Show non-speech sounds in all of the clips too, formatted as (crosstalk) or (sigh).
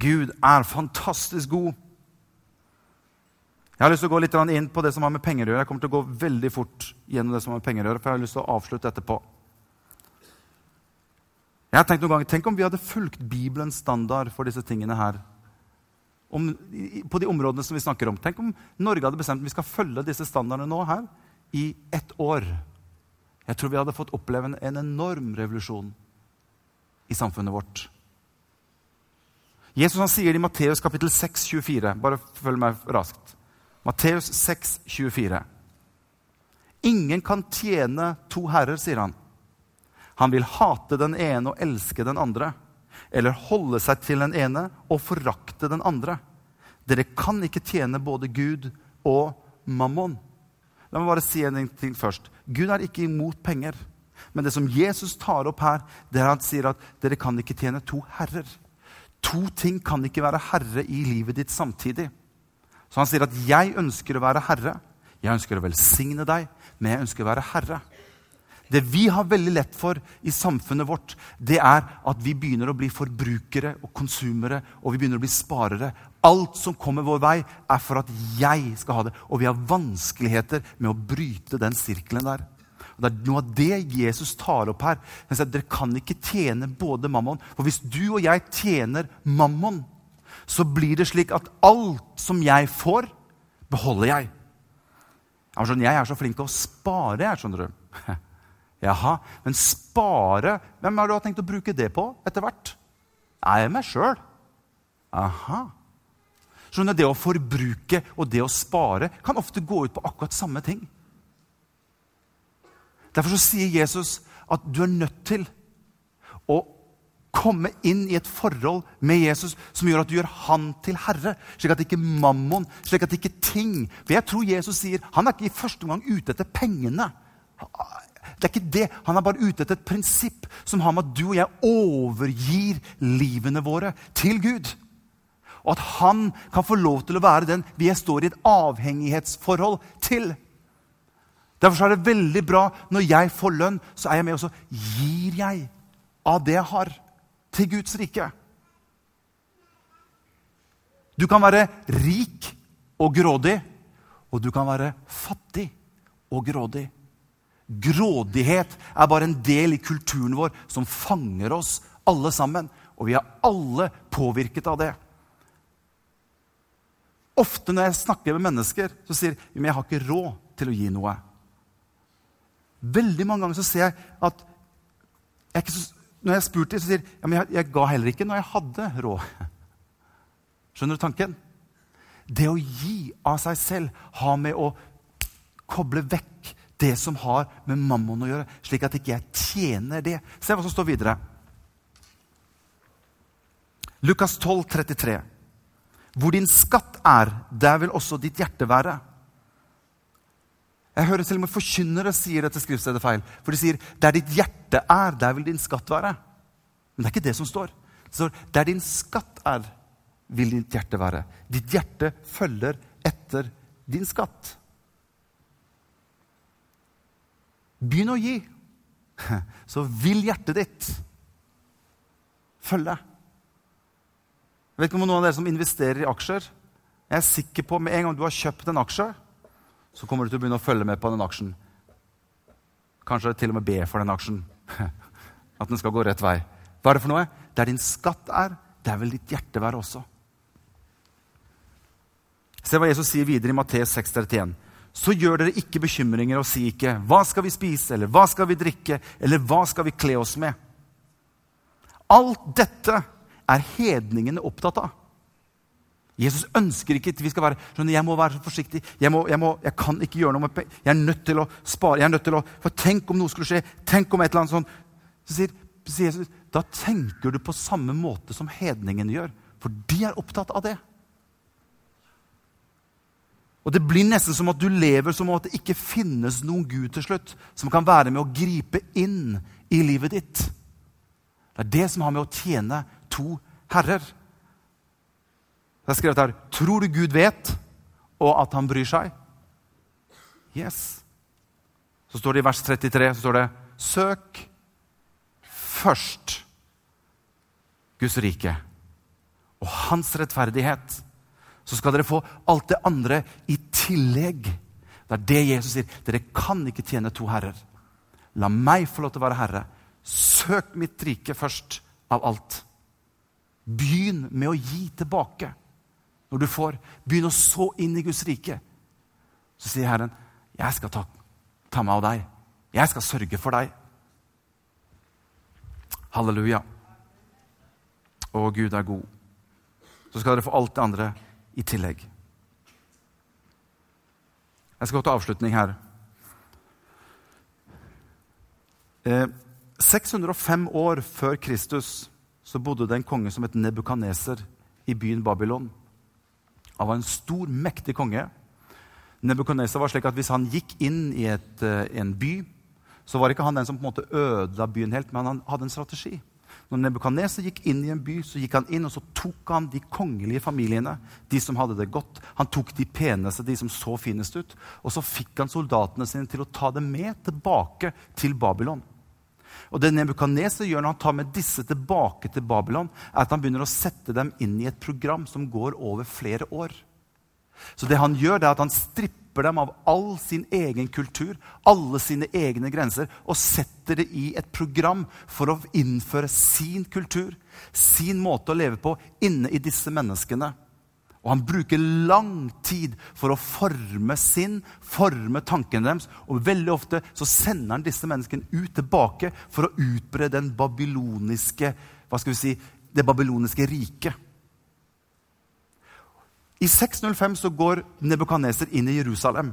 Gud er fantastisk god. Jeg har lyst til å gå litt inn på det som har med penger å gjøre. Jeg kommer til å gå veldig fort gjennom det som har med penger å gjøre, for jeg har lyst til å avslutte etterpå. Jeg har tenkt noen ganger, Tenk om vi hadde fulgt Bibelens standard for disse tingene her. Om, på de områdene som vi snakker om. Tenk om Norge hadde bestemt at vi skal følge disse standardene nå her i ett år. Jeg tror vi hadde fått oppleve en, en enorm revolusjon i samfunnet vårt. Jesus han sier det i Matteus kapittel 6, 24. Bare følg meg raskt. Matteus 6, 24. Ingen kan tjene to herrer, sier han. Han vil hate den ene og elske den andre. Eller holde seg til den ene og forakte den andre. Dere kan ikke tjene både Gud og mammon. La meg bare si en ting først. Gud er ikke imot penger. Men det som Jesus tar opp her, det er at han sier at dere kan ikke tjene to herrer. To ting kan ikke være herre i livet ditt samtidig. Så han sier at 'jeg ønsker å være herre'. Jeg ønsker å velsigne deg, men jeg ønsker å være herre. Det vi har veldig lett for i samfunnet vårt, det er at vi begynner å bli forbrukere og konsumere, og vi begynner å bli sparere. Alt som kommer vår vei, er for at jeg skal ha det. Og vi har vanskeligheter med å bryte den sirkelen der. Og Det er noe av det Jesus tar opp her. Han sier at Dere kan ikke tjene både mammon. For hvis du og jeg tjener mammon, så blir det slik at alt som jeg får, beholder jeg. Jeg er så flink til å spare, jeg, skjønner du. (laughs) Jaha, men spare Hvem har du tenkt å bruke det på etter hvert? Jeg Er meg sjøl. Aha. Skjønner, Det å forbruke og det å spare kan ofte gå ut på akkurat samme ting. Derfor sier Jesus at du er nødt til å komme inn i et forhold med Jesus som gjør at du gjør han til herre. Slik at ikke mammon, slik at ikke ting For jeg tror Jesus sier han er ikke i første omgang ute etter pengene. Det er ikke det. Han er bare ute etter et prinsipp som har med at du og jeg overgir livene våre til Gud. Og at han kan få lov til å være den vi står i et avhengighetsforhold til. Derfor er det veldig bra når jeg får lønn, så er jeg med og så gir jeg av det jeg har, til Guds rike. Du kan være rik og grådig, og du kan være fattig og grådig. Grådighet er bare en del i kulturen vår som fanger oss alle sammen. Og vi er alle påvirket av det. Ofte når jeg snakker med mennesker, så sier de at jeg har ikke råd til å gi noe. Veldig mange ganger så ser jeg at jeg så, Når jeg spurte så sier ja, men jeg, jeg ga heller ikke når jeg hadde råd. (laughs) Skjønner du tanken? Det å gi av seg selv har med å koble vekk det som har med mammon å gjøre, slik at ikke jeg tjener det. Se hva som står videre. Lukas 12, 33. Hvor din skatt er, der vil også ditt hjerte være. Jeg hører til og med forkynnere sier dette skriftstedet feil. For de sier 'der ditt hjerte er, der vil din skatt være'. Men det er ikke det som står. Det står 'der din skatt er, vil ditt hjerte være'. Ditt hjerte følger etter din skatt. Begynn å gi, (laughs) så vil hjertet ditt følge. Jeg vet ikke om noen av dere som investerer i aksjer. Jeg er sikker på med en gang du har kjøpt en aksje, så kommer du til å begynne å følge med på den aksjen. Kanskje til og med be for den aksjen. (laughs) At den skal gå rett vei. Hva er det for noe? Der din skatt er, der vil ditt hjerte være også. Se hva Jesus sier videre i Matteus 6,31. Så gjør dere ikke bekymringer og si ikke 'Hva skal vi spise?' eller 'Hva skal vi drikke?' eller 'Hva skal vi kle oss med?' Alt dette er hedningene opptatt av. Jesus ønsker ikke at vi skal være sånn, jeg må være så forsiktig. Jeg, må, jeg, må, jeg kan ikke gjøre noe med penger. Jeg er nødt til å spare. jeg er nødt til å, For tenk om noe skulle skje. Tenk om et eller annet sånt. Så sier, sier Jesus, da tenker du på samme måte som hedningene gjør. For de er opptatt av det. Og Det blir nesten som at du lever som at det ikke finnes noen Gud til slutt som kan være med å gripe inn i livet ditt. Det er det som har med å tjene to herrer. Det er skrevet her Tror du Gud vet, og at han bryr seg? Yes. Så står det i vers 33 så står det, Søk først Guds rike og hans rettferdighet, så skal dere få alt det andre i tillegg. Det er det Jesus sier. Dere kan ikke tjene to herrer. La meg få lov til å være herre. Søk mitt rike først av alt. Begynn med å gi tilbake når du får. begynne å så inn i Guds rike. Så sier Herren, 'Jeg skal ta, ta meg av deg. Jeg skal sørge for deg.' Halleluja. Å, Gud er god. Så skal dere få alt det andre i tillegg. Jeg skal gå til avslutning her. Eh, 605 år før Kristus så bodde det en konge som het Nebukaneser i byen Babylon. Han var en stor, mektig konge. Nebukaneser var slik at Hvis han gikk inn i et, eh, en by, så var ikke han den som på en måte ødela byen helt, men han hadde en strategi. Når Nebukaneser gikk inn i en by, så gikk han inn og så tok han de kongelige familiene. De som hadde det godt. Han tok de peneste, de som så finest ut. Og så fikk han soldatene sine til å ta dem med tilbake til Babylon. Og det Nebukadneser gjør når han tar med disse tilbake til Babylon, er at han begynner å sette dem inn i et program som går over flere år. Så det han gjør, det er at han stripper dem av all sin egen kultur, alle sine egne grenser, og setter det i et program for å innføre sin kultur, sin måte å leve på, inne i disse menneskene. Og han bruker lang tid for å forme sin, forme tankene deres. Og veldig ofte så sender han disse menneskene ut tilbake for å utbre den babyloniske, hva skal vi si, det babyloniske riket. I 605 så går Nebukaneser inn i Jerusalem.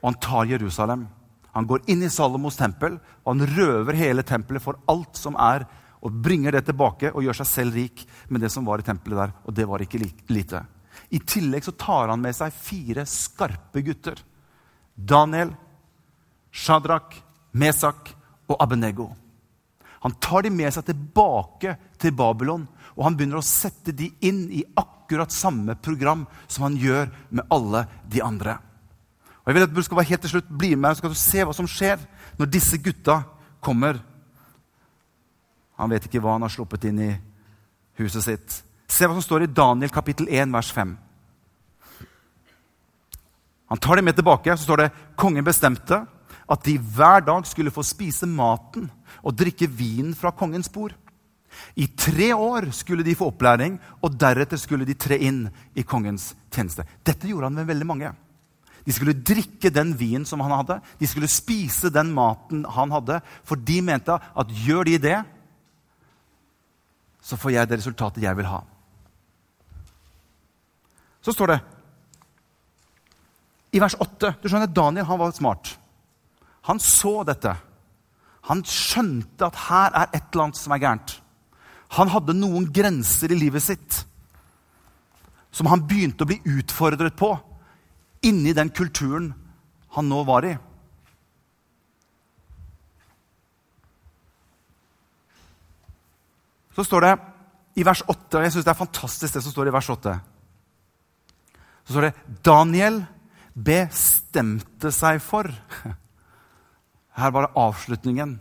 Og han tar Jerusalem. Han går inn i Salomos tempel, og han røver hele tempelet for alt som er, og bringer det tilbake og gjør seg selv rik med det som var i tempelet der. Og det var ikke lite. I tillegg så tar han med seg fire skarpe gutter. Daniel, Shadrach, Mesak og Abenego. Han tar de med seg tilbake til Babylon, og han begynner å sette de inn i akkurat samme program som han gjør med alle de andre. Og jeg vil at du skal være helt til slutt bli med så skal du se hva som skjer når disse gutta kommer. Han vet ikke hva han har sluppet inn i huset sitt. Se hva som står i Daniel kapittel 1, vers 5. Han tar dem med tilbake. Så står det kongen bestemte at de hver dag skulle få spise maten og drikke vinen fra kongens bord. I tre år skulle de få opplæring, og deretter skulle de tre inn i kongens tjeneste. Dette gjorde han med veldig mange. De skulle drikke den vinen som han hadde, de skulle spise den maten han hadde, for de mente at gjør de det, så får jeg det resultatet jeg vil ha. Så står det i vers 8 Du skjønner, Daniel han var smart. Han så dette. Han skjønte at her er et eller annet som er gærent. Han hadde noen grenser i livet sitt som han begynte å bli utfordret på inni den kulturen han nå var i. Så står det i vers 8, og jeg syns det er fantastisk det som står i vers 8. Så står det Daniel bestemte seg for (laughs) Her var det avslutningen.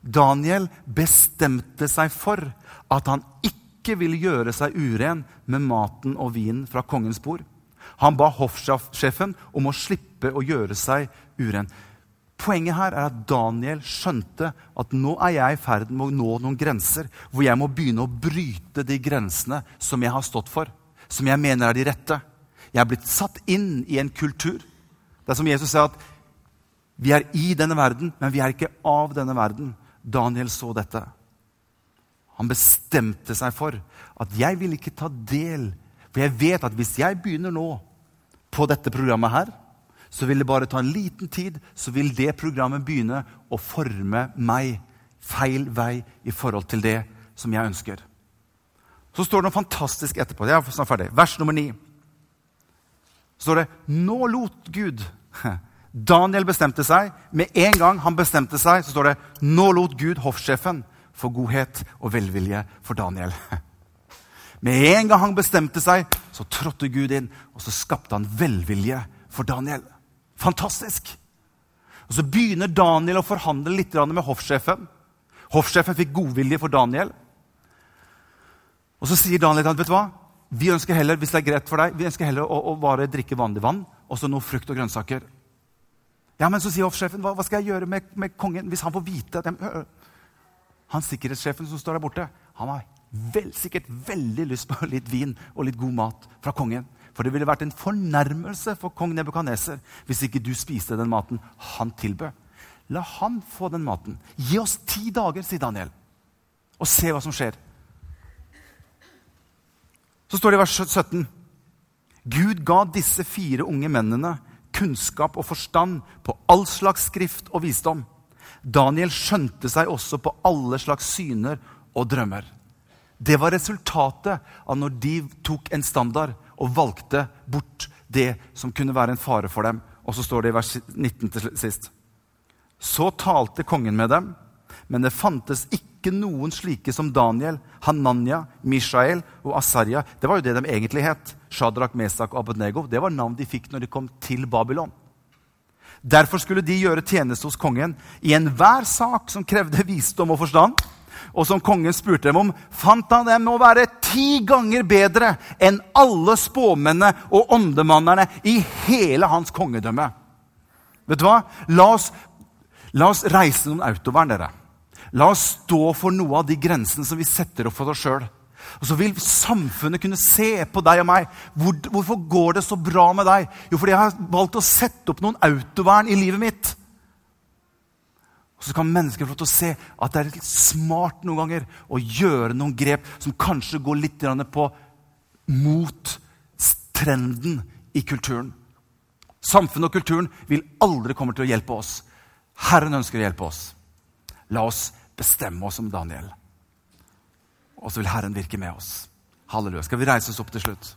Daniel bestemte seg for at han ikke ville gjøre seg uren med maten og vinen fra kongens bord. Han ba hoffsjefen om å slippe å gjøre seg uren. Poenget her er at Daniel skjønte at nå er jeg i ferd med å nå noen grenser hvor jeg må begynne å bryte de grensene som jeg har stått for, som jeg mener er de rette. Jeg er blitt satt inn i en kultur. Det er som Jesus sa at vi er i denne verden, men vi er ikke av denne verden. Daniel så dette. Han bestemte seg for at jeg vil ikke ta del. For jeg vet at hvis jeg begynner nå på dette programmet her, så vil det bare ta en liten tid, så vil det programmet begynne å forme meg feil vei i forhold til det som jeg ønsker. Så står det noe fantastisk etterpå. Jeg er snart ferdig. Vers nummer ni så står det Nå lot Gud (laughs) Daniel bestemte seg. Med en gang han bestemte seg, så står det Nå lot Gud hoffsjefen få godhet og velvilje for Daniel. (laughs) Med en gang han bestemte seg, så trådte Gud inn, og så skapte han velvilje for Daniel. Fantastisk! Og Så begynner Daniel å forhandle litt med hoffsjefen. Hoffsjefen fikk godvilje for Daniel. Og så sier Daniel at vet du hva? vi ønsker heller hvis det er greit for deg, vi ønsker heller å, å bare drikke vanlig vann og så noe frukt og grønnsaker. Ja, men så sier hoffsjefen, hva, hva, skal jeg gjøre med, med, kongen hvis han får vite at jeg, Han sikkerhetssjefen som står der borte, han har vel, sikkert veldig lyst på litt vin og litt god mat fra kongen. For det ville vært en fornærmelse for kong Nebukadneser hvis ikke du spiste den maten han tilbød. La han få den maten. Gi oss ti dager, sier Daniel, og se hva som skjer. Så står det i vers 17.: Gud ga disse fire unge mennene kunnskap og forstand på all slags skrift og visdom. Daniel skjønte seg også på alle slags syner og drømmer. Det var resultatet av når de tok en standard og valgte bort det som kunne være en fare for dem. Og så står det i vers 19 til sist. Så talte kongen med dem, men det fantes ikke noen slike som Daniel, Hananya, Mishael og Asarya. Det var jo det de egentlig het. Shadrach, Mesak og Abednego. Det var navn de fikk når de kom til Babylon. Derfor skulle de gjøre tjeneste hos kongen i enhver sak som krevde visdom og forstand og som kongen spurte dem om, fant han dem å være ti ganger bedre enn alle spåmennene og åndemannerne i hele hans kongedømme. Vet du hva? La oss, la oss reise noen autovern, dere. La oss stå for noe av de grensene som vi setter opp for oss sjøl. Og så vil samfunnet kunne se på deg og meg. Hvor, hvorfor går det så bra med deg? Jo, fordi jeg har valgt å sette opp noen autovern i livet mitt. Og Så kan mennesker få til å se at det er litt smart noen ganger å gjøre noen grep som kanskje går litt på mot trenden i kulturen. Samfunnet og kulturen vil aldri komme til å hjelpe oss. Herren ønsker å hjelpe oss. La oss bestemme oss om Daniel. Og så vil Herren virke med oss. Halleluja. Skal vi reise oss opp til slutt?